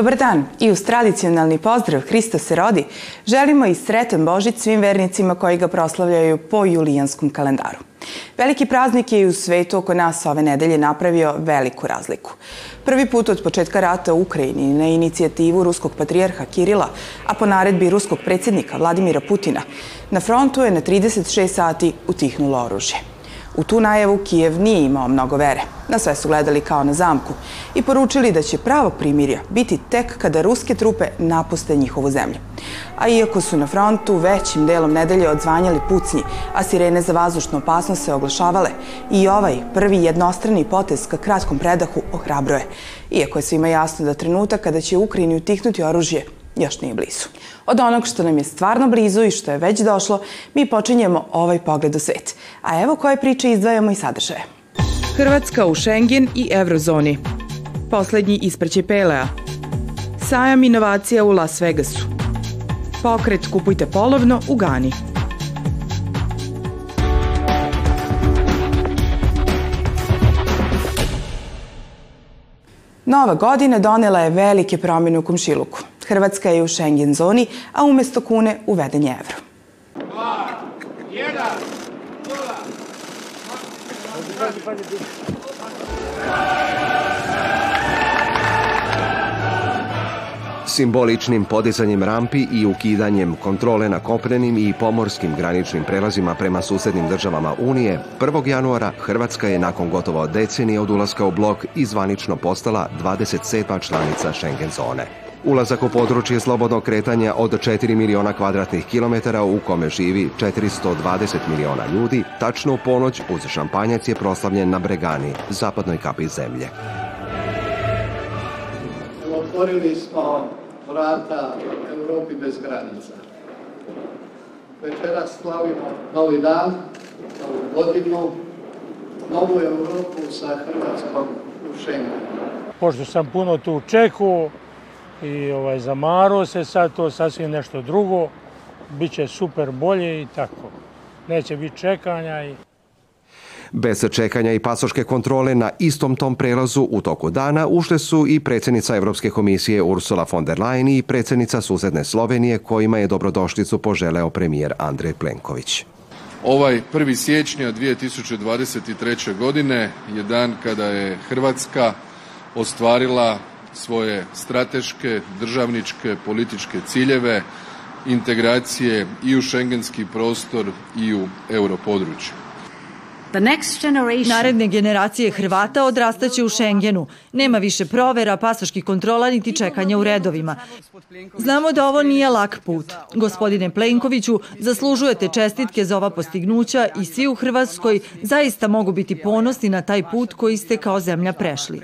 Dobar dan i uz tradicionalni pozdrav Hrista se rodi želimo i sretan Božić svim vernicima koji ga proslavljaju po julijanskom kalendaru. Veliki praznik je i u svetu oko nas ove nedelje napravio veliku razliku. Prvi put od početka rata u Ukrajini na inicijativu ruskog patrijarha Kirila, a po naredbi ruskog predsjednika Vladimira Putina, na frontu je na 36 sati utihnulo oružje. U tu najavu Kijev nije imao mnogo vere. Na sve su gledali kao na zamku i poručili da će pravo primirja biti tek kada ruske trupe napuste njihovu zemlju. A iako su na frontu većim delom nedelje odzvanjali pucnji, a sirene za vazdušnu opasnost se oglašavale, i ovaj prvi jednostrani potez ka kratkom predahu ohrabroje. Iako je svima jasno da trenutak kada će Ukrajini utihnuti oružje još nije blizu. Od onog što nam je stvarno blizu i što je već došlo, mi počinjemo ovaj pogled u svet. A evo koje priče izdvajamo i sadržaje. Hrvatska u Schengen i Eurozoni. Poslednji ispraće Pelea. Sajam inovacija u Las Vegasu. Pokret Kupujte polovno u Gani. Nova godina donela je velike promjene u Komšiluku. Hrvatska je u Schengen zoni, a umesto kune uveden je evro. 2, 1, 0. Simboličnim podizanjem rampi i ukidanjem kontrole na kopnenim i pomorskim graničnim prelazima prema susednim državama Unije, 1. januara Hrvatska je nakon gotovo decenije od ulaska u blok izvanično postala 27. članica Schengen zone. Ulazak u područje slobodnog kretanja od 4 miliona kvadratnih kilometara u kome živi 420 miliona ljudi, tačno u ponoć uz šampanjac je proslavljen na Bregani, zapadnoj kapi zemlje. Otvorili smo vrata Europi bez granica. Večeras slavimo novi dan, novu godinu, novu Europu sa Hrvatskom u Schengenu. Pošto sam puno tu u Čehu i ovaj, zamaro se sad, to sasvim nešto drugo, bit će super bolje i tako. Neće biti čekanja i Bez čekanja i pasoške kontrole na istom tom prelazu u toku dana ušle su i predsjednica Evropske komisije Ursula von der Leyen i predsjednica susedne Slovenije kojima je dobrodošlicu poželeo premijer Andrej Plenković. Ovaj 1. siječnja 2023. godine je dan kada je Hrvatska ostvarila svoje strateške, državničke, političke ciljeve integracije i u šengenski prostor i u europodručje. Naredne generacije Hrvata odrastaće u Šengenu. Nema više provera, pasoških kontrola niti čekanja u redovima. Znamo da ovo nije lak put. Gospodine Plenkoviću, zaslužujete čestitke za ova postignuća i svi u Hrvatskoj zaista mogu biti ponosni na taj put koji ste kao zemlja prešli.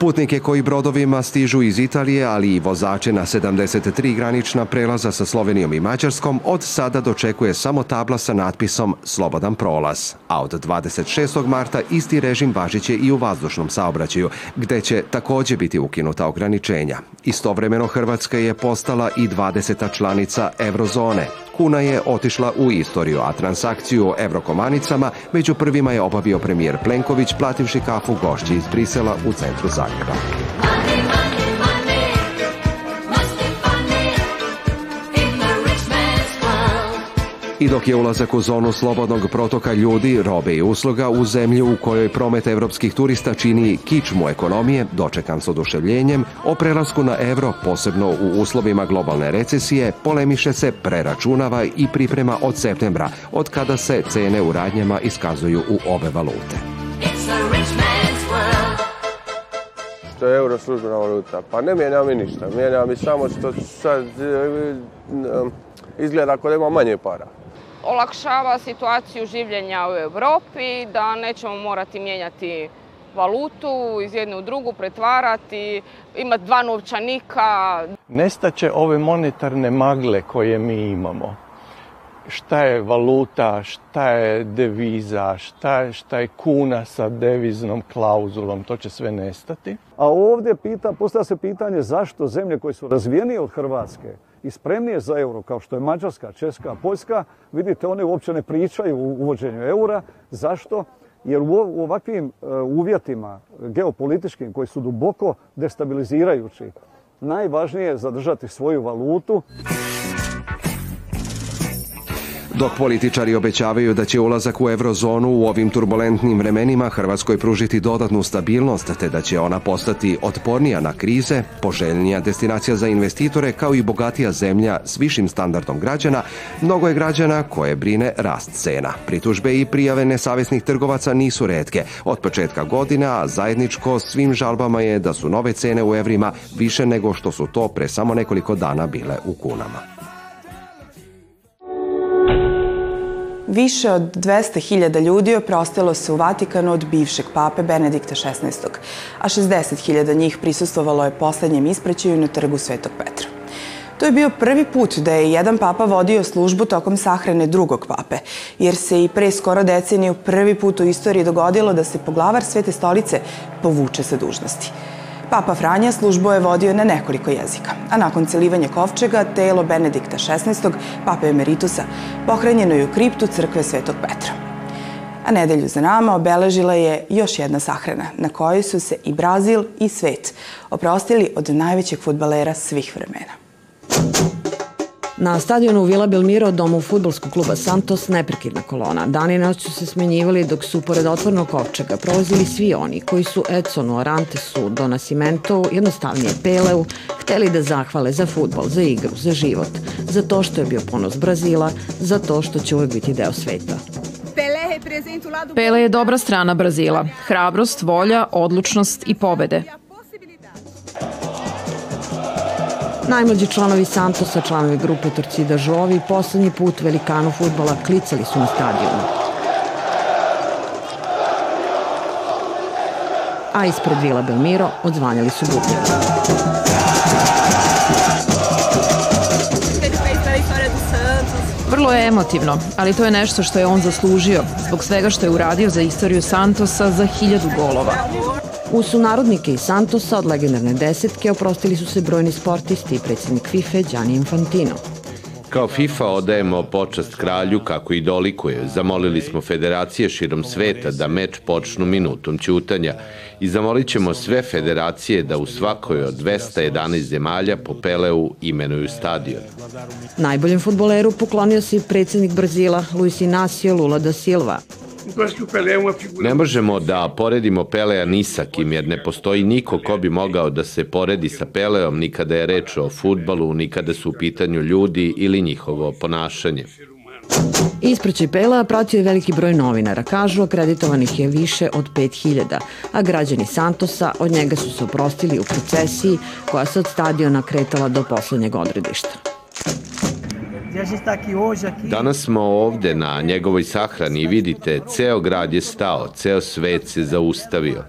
Putnike koji brodovima stižu iz Italije, ali i vozače na 73 granična prelaza sa Slovenijom i Mađarskom od sada dočekuje samo tabla sa natpisom Slobodan prolaz. A od 26. marta isti režim važiće i u vazdušnom saobraćaju, gde će takođe biti ukinuta ograničenja. Istovremeno Hrvatska je postala i 20. članica Eurozone. Kuna je otišla u istoriju, a transakciju o evrokomanicama među prvima je obavio premijer Plenković plativši kafu gošći iz Brisela u centru Zagreba. I dok je ulazak u zonu slobodnog protoka ljudi, robe i usluga u zemlju u kojoj promet evropskih turista čini kičmu ekonomije, dočekan s oduševljenjem, o prelasku na evro, posebno u uslovima globalne recesije, polemiše se, preračunava i priprema od septembra, od kada se cene u radnjama iskazuju u obe valute. Što je euro službena valuta? Pa ne mijenja mi ništa. Mijenja mi samo što sad izgleda ako da ima manje para olakšava situaciju življenja u Europi, da nećemo morati mijenjati valutu iz jedne u drugu, pretvarati, imati dva novčanika. Nestaće ove monetarne magle koje mi imamo. Šta je valuta, šta je deviza, šta je, šta je kuna sa deviznom klauzulom, to će sve nestati. A ovdje pita, postavlja se pitanje zašto zemlje koje su razvijenije od Hrvatske, i spremnije za euro, kao što je Mađarska, Česka, Poljska, vidite, one uopće ne pričaju u uvođenju eura. Zašto? Jer u ovakvim uvjetima geopolitičkim koji su duboko destabilizirajući, najvažnije je zadržati svoju valutu. Dok političari obećavaju da će ulazak u eurozonu u ovim turbulentnim vremenima Hrvatskoj pružiti dodatnu stabilnost, te da će ona postati otpornija na krize, poželjnija destinacija za investitore kao i bogatija zemlja s višim standardom građana, mnogo je građana koje brine rast cena. Pritužbe i prijave nesavesnih trgovaca nisu redke. Od početka godina, a zajedničko svim žalbama je da su nove cene u evrima više nego što su to pre samo nekoliko dana bile u kunama. Više od 200.000 ljudi oprostilo se u Vatikanu od bivšeg pape Benedikta XVI. A 60.000 njih prisustovalo je poslednjem ispraćaju na trgu Svetog Petra. To je bio prvi put da je jedan papa vodio službu tokom sahrane drugog pape, jer se i pre skoro deceniju prvi put u istoriji dogodilo da se poglavar Svete stolice povuče sa dužnosti. Papa Franja službu je vodio na nekoliko jezika, a nakon celivanja kovčega, telo Benedikta XVI, pape emeritusa, pohranjeno je u kriptu crkve Svetog Petra. A nedelju za nama obeležila je još jedna sahrana, na kojoj su se i Brazil i svet oprostili od najvećeg futbalera svih vremena. Na stadionu Vila Belmiro, domu futbolskog kluba Santos, neprekidna kolona. Dan i noć su se smenjivali dok su, pored otvornog kovčega, prolazili svi oni koji su Edsonu, Arantesu, do Nascimentu, jednostavnije Peleu, hteli da zahvale za futbol, za igru, za život, za to što je bio ponos Brazila, za to što će uvek biti deo sveta. Pele je dobra strana Brazila. Hrabrost, volja, odlučnost i pobede. Najmlađi članovi Santosa, članovi grupe Torcida Žovi, poslednji put velikanu futbola klicali su na stadionu. A ispred Vila Belmiro odzvanjali su bubnjari. Vrlo je emotivno, ali to je nešto što je on zaslužio, zbog svega što je uradio za istoriju Santosa za hiljadu golova. U sunarodnike iz Santosa od legendarne desetke oprostili su se brojni sportisti i predsjednik FIFA Gianni Infantino. Kao FIFA odajemo počast kralju kako i dolikuje. Zamolili smo federacije širom sveta da meč počnu minutom ćutanja i zamolit ćemo sve federacije da u svakoj od 211 zemalja po Peleu imenuju stadion. Najboljem futboleru poklonio se i predsjednik Brazila Luis Inacio Lula da Silva. Ne možemo da poredimo Pelea ni sa kim, jer ne postoji niko ko bi mogao da se poredi sa Peleom ni kada je reč o futbalu, ni kada su u pitanju ljudi ili njihovo ponašanje. Ispraćaj Pela pratio je veliki broj novinara. Kažu, akreditovanih je više od 5000, a građani Santosa od njega su se oprostili u procesiji koja se od stadiona kretala do poslednjeg odredišta. Danas smo ovde na njegovoj sahrani i vidite, ceo grad je stao, ceo svet se zaustavio.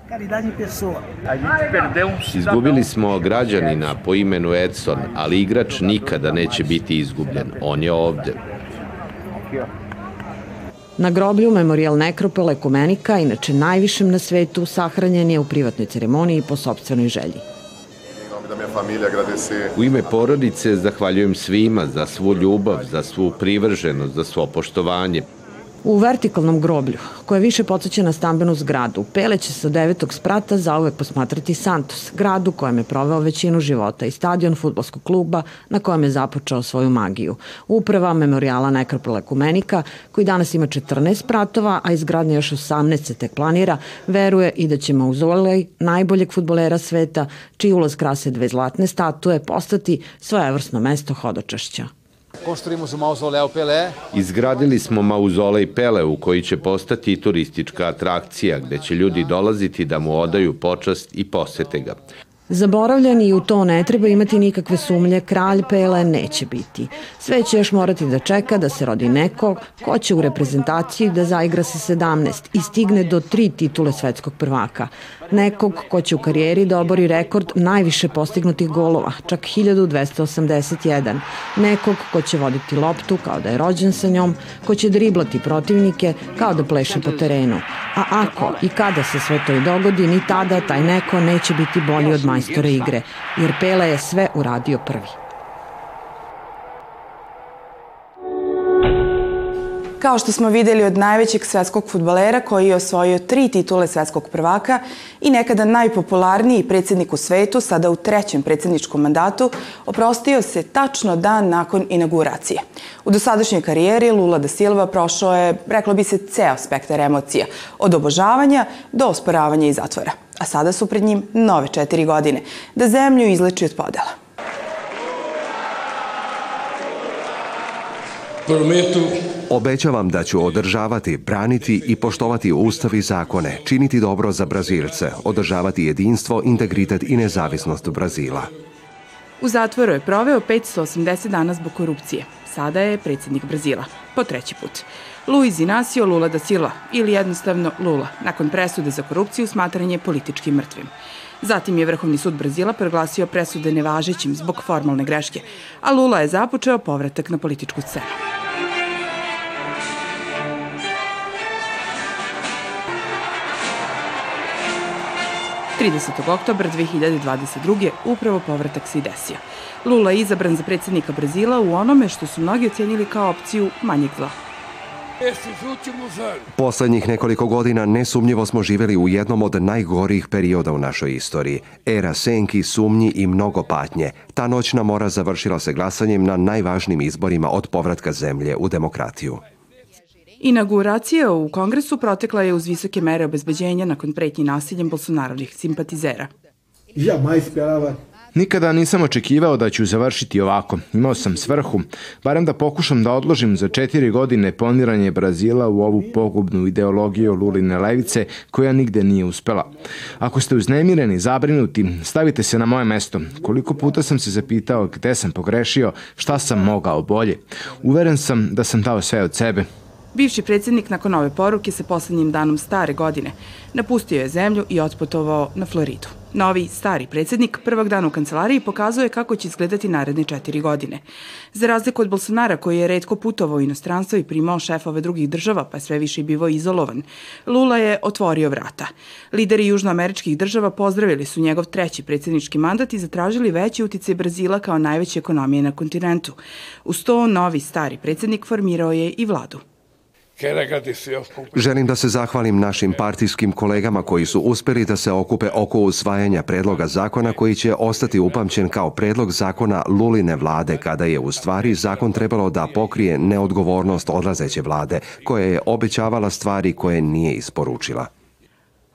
Izgubili smo građanina po imenu Edson, ali igrač nikada neće biti izgubljen. On je ovde. Na groblju Memorial Nekropole Ekumenika, inače najvišem na svetu, sahranjen je u privatnoj ceremoniji po sobstvenoj želji. U ime porodice zahvaljujem svima za svu ljubav, za svu privrženost, za svo poštovanje. U vertikalnom groblju, koje više podsjeća na stambenu zgradu, Pele će sa devetog sprata zauvek posmatrati Santos, gradu kojem je proveo većinu života i stadion futbolskog kluba na kojem je započeo svoju magiju. Uprava memorijala Nekropola Kumenika, koji danas ima 14 spratova, a izgradnja još 18 se tek planira, veruje i da će mauzolej najboljeg futbolera sveta, čiji ulaz krase dve zlatne statue, postati svojevrsno mesto hodočašća. Construímos o mausoléu Pelé. Izgradili smo mauzolej Peleu koji će postati turistička atrakcija gde će ljudi dolaziti da mu odaju počast i posete ga. Zaboravljan i u to ne treba imati nikakve sumlje, kralj Pele neće biti. Sve će još morati da čeka da se rodi neko ko će u reprezentaciji da zaigra sa 17 i stigne do tri titule svetskog prvaka. Nekog ko će u karijeri da obori rekord najviše postignutih golova, čak 1281. Nekog ko će voditi loptu kao da je rođen sa njom, ko će driblati protivnike kao da pleše po terenu. A ako i kada se sve to i dogodi, ni tada taj neko neće biti bolji od majstora igre, jer Pele je sve uradio prvi. Kao što smo videli od najvećeg svetskog futbolera koji je osvojio tri titule svetskog prvaka i nekada najpopularniji predsednik u svetu, sada u trećem predsedničkom mandatu, oprostio se tačno dan nakon inauguracije. U dosadašnjoj karijeri Lula da Silva prošao je, reklo bi se, ceo spektar emocija, od obožavanja do osporavanja i zatvora. A sada su pred njim nove četiri godine, da zemlju izleči od podela. Obećavam da ću održavati, braniti i poštovati ustav i zakone, činiti dobro za Brazilce, održavati jedinstvo, integritet i nezavisnost Brazila. U zatvoru je proveo 580 dana zbog korupcije. Sada je predsednik Brazila. Po treći put. Luiz Inacio Lula da Silva, ili jednostavno Lula, nakon presude za korupciju smatranje politički mrtvim. Zatim je Vrhovni sud Brazila proglasio presude nevažećim zbog formalne greške, a Lula je započeo povratak na političku scenu. 30. oktobra 2022. upravo povratak se i desio. Lula je izabran za predsednika Brazila u onome što su mnogi ocenili kao opciju manjeg zla. Poslednjih nekoliko godina nesumnjivo smo živeli u jednom od najgorih perioda u našoj istoriji. Era senki, sumnji i mnogo patnje. Ta noćna mora završila se glasanjem na najvažnijim izborima od povratka zemlje u demokratiju. Inauguracija u kongresu protekla je uz visoke mere obezbeđenja nakon pretnji nasiljem bolsonarovih simpatizera. Jamais esperava Nikada nisam očekivao da ću završiti ovako. Imao sam svrhu, barem da pokušam da odložim za četiri godine poniranje Brazila u ovu pogubnu ideologiju Luline levice koja nigde nije uspela. Ako ste uznemireni, zabrinuti, stavite se na moje mesto. Koliko puta sam se zapitao gde sam pogrešio, šta sam mogao bolje. Uveren sam da sam dao sve od sebe. Bivši predsednik nakon ove poruke sa poslednjim danom stare godine napustio je zemlju i otputovao na Floridu. Novi, stari predsednik prvog dana u kancelariji pokazuje kako će izgledati naredne četiri godine. Za razliku od Bolsonara koji je redko putovao u inostranstvo i primao šefove drugih država pa sve više bivo izolovan, Lula je otvorio vrata. Lideri južnoameričkih država pozdravili su njegov treći predsednički mandat i zatražili veći uticaj Brazila kao najveće ekonomije na kontinentu. Uz to novi, stari predsednik formirao je i vladu. Želim da se zahvalim našim partijskim kolegama koji su uspeli da se okupe oko usvajanja predloga zakona koji će ostati upamćen kao predlog zakona Luline vlade kada je u stvari zakon trebalo da pokrije neodgovornost odlazeće vlade koja je obećavala stvari koje nije isporučila.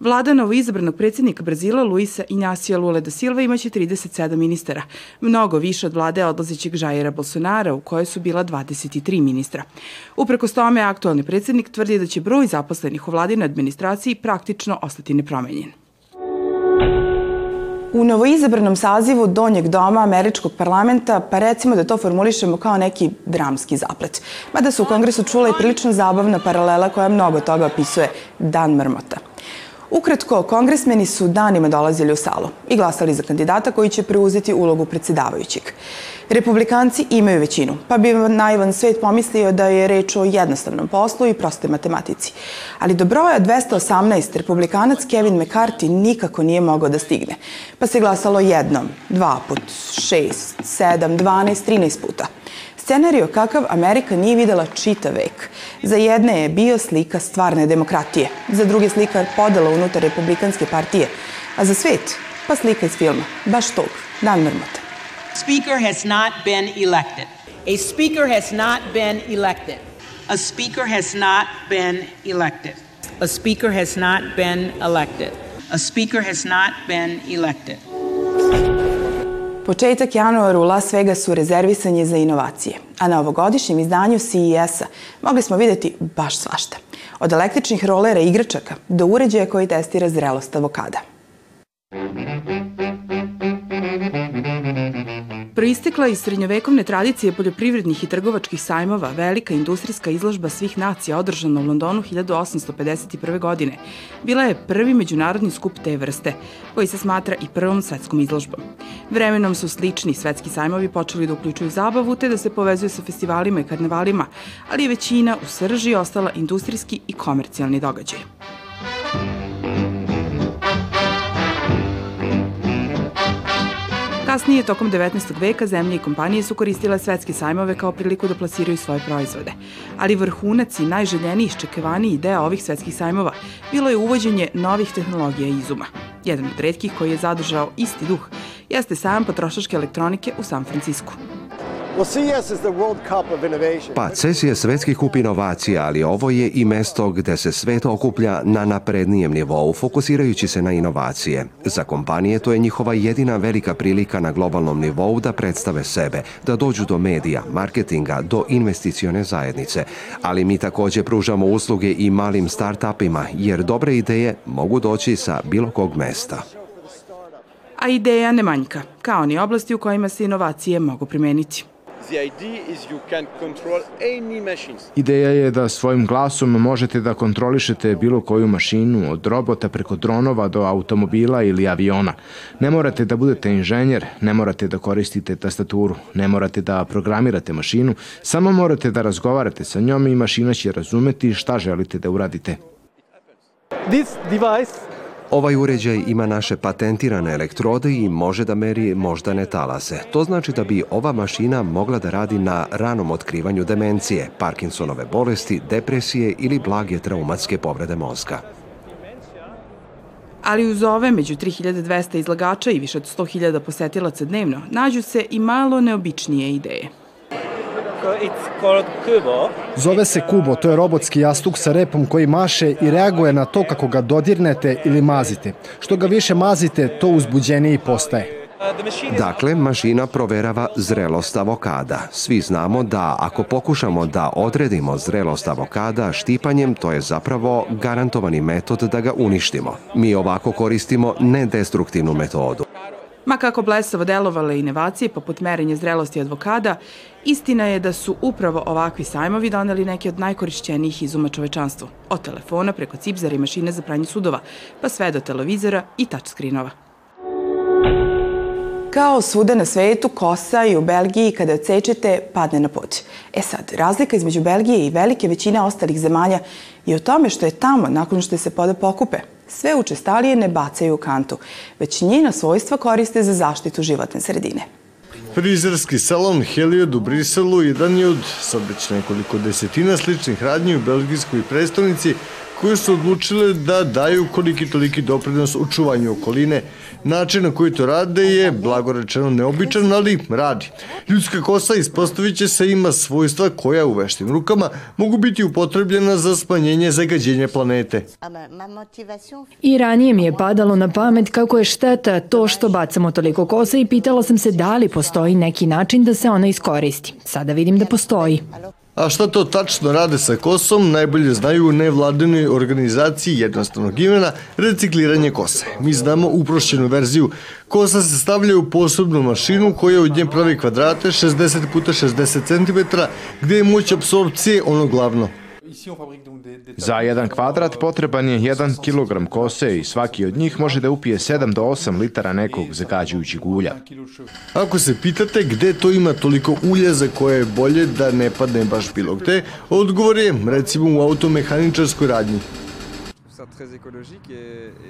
Vlada novoizabranog predsjednika Brazila Luisa Inácio Lula da Silva imaće 37 ministara, mnogo više od vlade odlazećeg Žajera Bolsonara u kojoj su bila 23 ministra. Upreko tome, aktualni predsjednik tvrdi da će broj zaposlenih u vladine administraciji praktično ostati nepromenjen. U novoizabranom sazivu Donjeg doma Američkog parlamenta, pa recimo da to formulišemo kao neki dramski zaplet. Mada se u kongresu čula i prilično zabavna paralela koja mnogo toga opisuje Dan mrmota. Ukratko, kongresmeni su danima dolazili u salu i glasali za kandidata koji će preuzeti ulogu predsedavajućeg. Republikanci imaju većinu, pa bi naivan svet pomislio da je reč o jednostavnom poslu i prostoj matematici. Ali do broja 218 republikanac Kevin McCarthy nikako nije mogao da stigne, pa se glasalo jednom, dva put, šest, sedam, dvanest, trinaest puta. Scenario kakav Amerika nije videla čita vek. Za jedne je bio slika stvarne demokratije, za druge slika podela unutar Republikanske partije, a za svet pa slika iz filma, baš tog, Dan mrmota. Speaker has not been elected. A speaker has not been elected. A speaker has not been elected. A speaker has not been elected. A speaker has not been elected. Početak januara u Las Vegasu rezervisan je za inovacije, a na ovogodišnjem izdanju CES-a mogli smo videti baš svašta. Od električnih rolera i igračaka do uređaja koji testira zrelost avokada. Proistekla iz srednjovekovne tradicije poljoprivrednih i trgovačkih sajmova, velika industrijska izložba svih nacija održana u Londonu 1851. godine bila je prvi međunarodni skup te vrste, koji se smatra i prvom svetskom izložbom. Vremenom su slični svetski sajmovi počeli da uključuju zabavu te da se povezuju sa festivalima i karnevalima, ali je većina u srži ostala industrijski i komercijalni događaj. Kasnije, tokom 19. veka, zemlje i kompanije su koristile svetske sajmove kao priliku da plasiraju svoje proizvode. Ali vrhunac i najželjeniji iščekivaniji deo ovih svetskih sajmova bilo je uvođenje novih tehnologija izuma. Jedan od redkih koji je zadržao isti duh jeste sajam potrošačke elektronike u San Francisku. Pa CES je svetski kup inovacija, ali ovo je i mesto gde se svet okuplja na naprednijem nivou, fokusirajući se na inovacije. Za kompanije to je njihova jedina velika prilika na globalnom nivou da predstave sebe, da dođu do medija, marketinga, do investicione zajednice. Ali mi takođe pružamo usluge i malim start-upima, jer dobre ideje mogu doći sa bilo kog mesta. A ideja ne manjka, kao ni oblasti u kojima se inovacije mogu primeniti. Ideja je da svojim glasom možete da kontrolišete bilo koju mašinu, od robota preko dronova do automobila ili aviona. Ne morate da budete inženjer, ne morate da koristite tastaturu, ne morate da programirate mašinu, samo morate da razgovarate sa njom i mašina će razumeti šta želite da uradite. This device Ovaj uređaj ima naše patentirane elektrode i može da meri moždane talase. To znači da bi ova mašina mogla da radi na ranom otkrivanju demencije, Parkinsonove bolesti, depresije ili blage traumatske povrede mozga. Ali uz ove, među 3200 izlagača i više od 100.000 posetilaca dnevno, nađu se i malo neobičnije ideje. Zove se Kubo, to je robotski jastuk sa repom koji maše i reaguje na to kako ga dodirnete ili mazite. Što ga više mazite, to uzbuđeniji postaje. Dakle, mašina proverava zrelost avokada. Svi znamo da ako pokušamo da odredimo zrelost avokada štipanjem, to je zapravo garantovani metod da ga uništimo. Mi ovako koristimo nedestruktivnu metodu. Ma kako blesavo delovale inovacije poput merenja zrelosti advokada, istina je da su upravo ovakvi sajmovi doneli neke od najkorišćenijih izuma čovečanstvu. Od telefona preko cipzara i mašine za pranje sudova, pa sve do televizora i touchscreenova. Kao svuda na svetu, kosa i u Belgiji kada odsečete padne na pod. E sad, razlika između Belgije i velike većine ostalih zemalja je u tome što je tamo, nakon što se poda pokupe, sve učestalije ne bacaju u kantu, već njena svojstva koriste za zaštitu životne sredine. Frizerski salon Heliod u Briselu jedan je od sad već nekoliko desetina sličnih radnji u belgijskoj predstavnici koje su odlučile da daju koliki toliki doprinos u čuvanju okoline. Način na koji to rade je, blago rečeno, neobičan, ali radi. Ljudska kosa ispostavit će se ima svojstva koja u veštim rukama mogu biti upotrebljena za smanjenje zagađenja planete. I ranije mi je padalo na pamet kako je šteta to što bacamo toliko kosa i pitala sam se da li postoji neki način da se ona iskoristi. Sada vidim da postoji. A šta to tačno rade sa kosom, najbolje znaju u nevladinoj organizaciji jednostavnog imena recikliranje kose. Mi znamo uprošćenu verziju. Kosa se stavlja u posebnu mašinu koja od nje pravi kvadrate 60 puta 60 cm gde je moć apsorpcije ono glavno. Za jedan kvadrat potreban je 1 kg kose i svaki od njih može da upije 7 do 8 litara nekog zagađujućeg ulja. Ako se pitate gde to ima toliko ulja za koje je bolje da ne padne baš bilo gde, odgovor je recimo u automehaničarskoj radnji.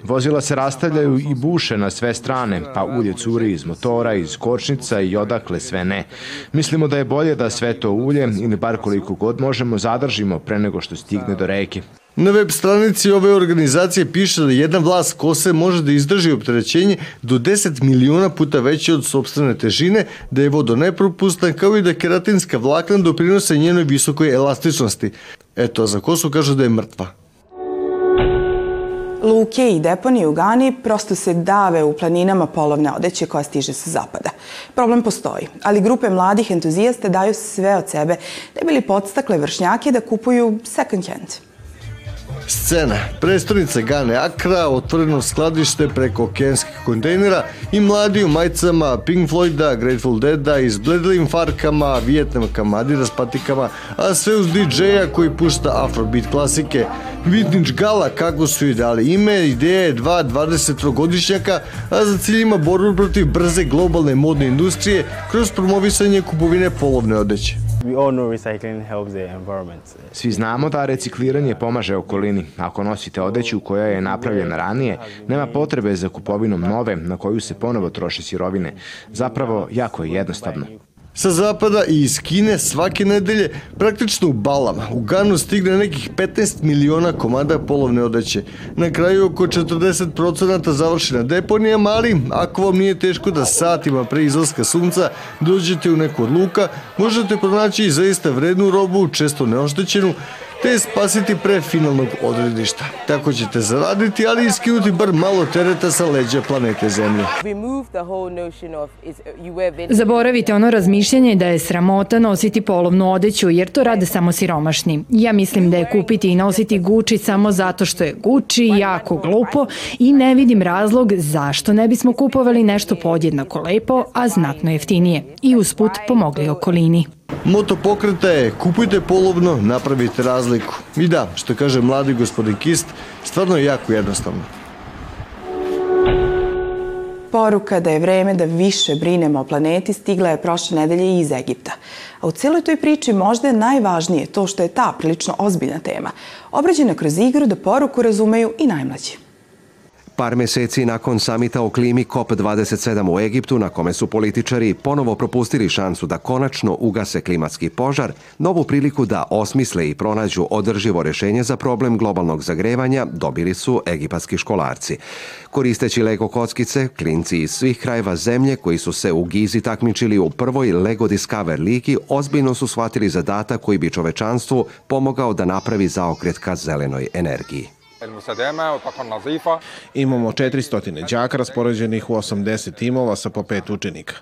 Vozila se rastavljaju i buše na sve strane, pa ulje curi iz motora, iz kočnica i odakle sve ne. Mislimo da je bolje da sve to ulje, ili bar koliko god možemo, zadržimo pre nego što stigne do reke. Na web stranici ove organizacije piše da jedan vlas kose može da izdrži opterećenje do 10 miliona puta veće od sobstvene težine, da je vodo nepropustan, kao i da keratinska vlakna doprinose njenoj visokoj elastičnosti. Eto, za kosu kažu da je mrtva. Luke i deponije u Gani prosto se dave u planinama polovne odeće koja stiže sa zapada. Problem postoji, ali grupe mladih entuzijasta daju sve od sebe da bili podstakle vršnjake da kupuju second hand. Scena. Prestonica Gane Akra, otvoreno skladište preko okeanskih kontejnera i mladi u majicama Pink Floyda, Grateful Deada, izbledlim farkama, vijetnamkama, adidas patikama, a sve uz DJ-a koji pušta afrobeat klasike. Vintage Gala, kako su i dali ime, ideja je dva 23-godišnjaka, a za cilj ima borbu protiv brze globalne modne industrije kroz promovisanje kupovine polovne odeće. Svi znamo da recikliranje pomaže okolini. Ako nosite odeću koja je napravljena ranije, nema potrebe za kupovinom nove na koju se ponovo troše sirovine. Zapravo, jako je jednostavno. Sa zapada i iz Kine svake nedelje praktično u balama u Ganu stigne nekih 15 miliona komada polovne odeće. Na kraju oko 40% završi na deponijama, ali ako vam nije teško da satima pre izlaska sunca dođete u neku od luka, možete pronaći i zaista vrednu robu, često neoštećenu, te spasiti pre finalnog odredišta. Tako ćete zaraditi, ali i skinuti bar malo tereta sa leđa planete Zemlje. Zaboravite ono razmišljanje da je sramota nositi polovnu odeću, jer to rade samo siromašni. Ja mislim da je kupiti i nositi Gucci samo zato što je Gucci jako glupo i ne vidim razlog zašto ne bismo kupovali nešto podjednako lepo, a znatno jeftinije i usput pomogli okolini. Moto pokreta je kupujte polovno, napravite razliku. I da, što kaže mladi gospodin Kist, stvarno je jako jednostavno. Poruka da je vreme da više brinemo o planeti stigla je prošle nedelje iz Egipta. A u celoj toj priči možda je najvažnije to što je ta prilično ozbiljna tema, obrađena kroz igru da poruku razumeju i najmlađi. Par meseci nakon samita o klimi COP27 u Egiptu, na kome su političari ponovo propustili šansu da konačno ugase klimatski požar, novu priliku da osmisle i pronađu održivo rešenje za problem globalnog zagrevanja dobili su egipatski školarci. Koristeći Lego kockice, klinci iz svih krajeva zemlje koji su se u Gizi takmičili u prvoj Lego Discover ligi ozbiljno su shvatili zadatak koji bi čovečanstvu pomogao da napravi zaokret ka zelenoj energiji. Imamo 400 đaka raspoređenih u 80 timova sa po pet učenika.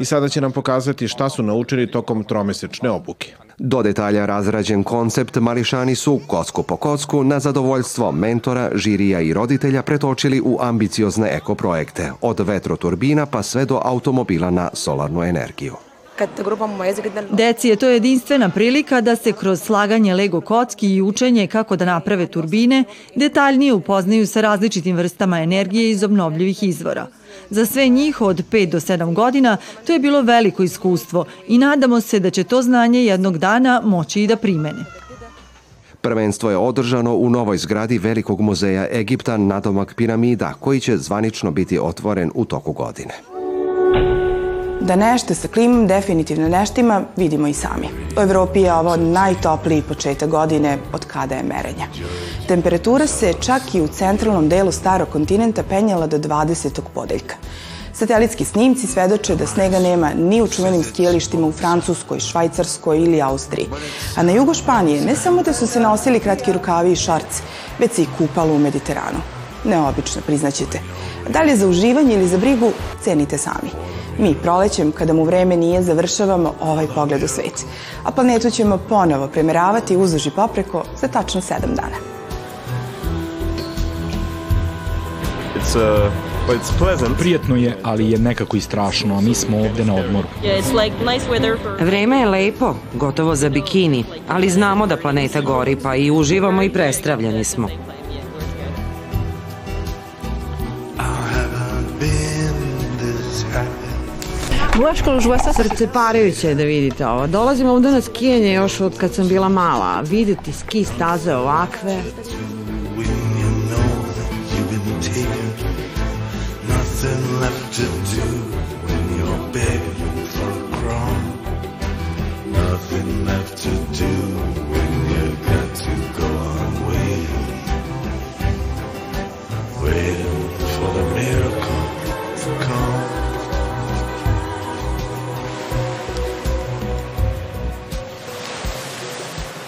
I sada će nam pokazati šta su naučili tokom tromesečne obuke. Do detalja razrađen koncept mališani su kocku po kocku na zadovoljstvo mentora, žirija i roditelja pretočili u ambiciozne ekoprojekte, od vetroturbina pa sve do automobila na solarnu energiju. Deci je to jedinstvena prilika da se kroz slaganje Lego kocki i učenje kako da naprave turbine detaljnije upoznaju sa različitim vrstama energije iz obnovljivih izvora. Za sve njih od 5 do 7 godina to je bilo veliko iskustvo i nadamo se da će to znanje jednog dana moći i da primene. Prvenstvo je održano u novoj zgradi Velikog muzeja Egipta nadomak piramida, koji će zvanično biti otvoren u toku godine. Da nešto sa klimom definitivno neštima vidimo i sami. U Evropi je ovo najtopliji početak godine od kada je merenja. Temperatura se čak i u centralnom delu starog kontinenta penjala do 20. podeljka. Satelitski snimci svedoče da snega nema ni u čuvenim skijalištima u Francuskoj, Švajcarskoj ili Austriji. A na jugo Španije ne samo da su se nosili kratki rukavi i šarci, već se i kupalo u Mediteranu. Neobično, priznaćete. Da li je za uživanje ili za brigu, cenite sami. Mi prolećem, kada mu vreme nije, završavamo ovaj pogled u svet. A planetu ćemo ponovo premeravati uzduž i popreko za tačno sedam dana. It's, uh... Prijetno je, ali je nekako i strašno, a mi smo ovde na odmoru. Vreme je lepo, gotovo za bikini, ali znamo da planeta gori, pa i uživamo i prestravljeni smo. Srce parajuće je da vidite ovo. Dolazim ovde na skijanje još od kad sam bila mala. Videti ski staze ovakve.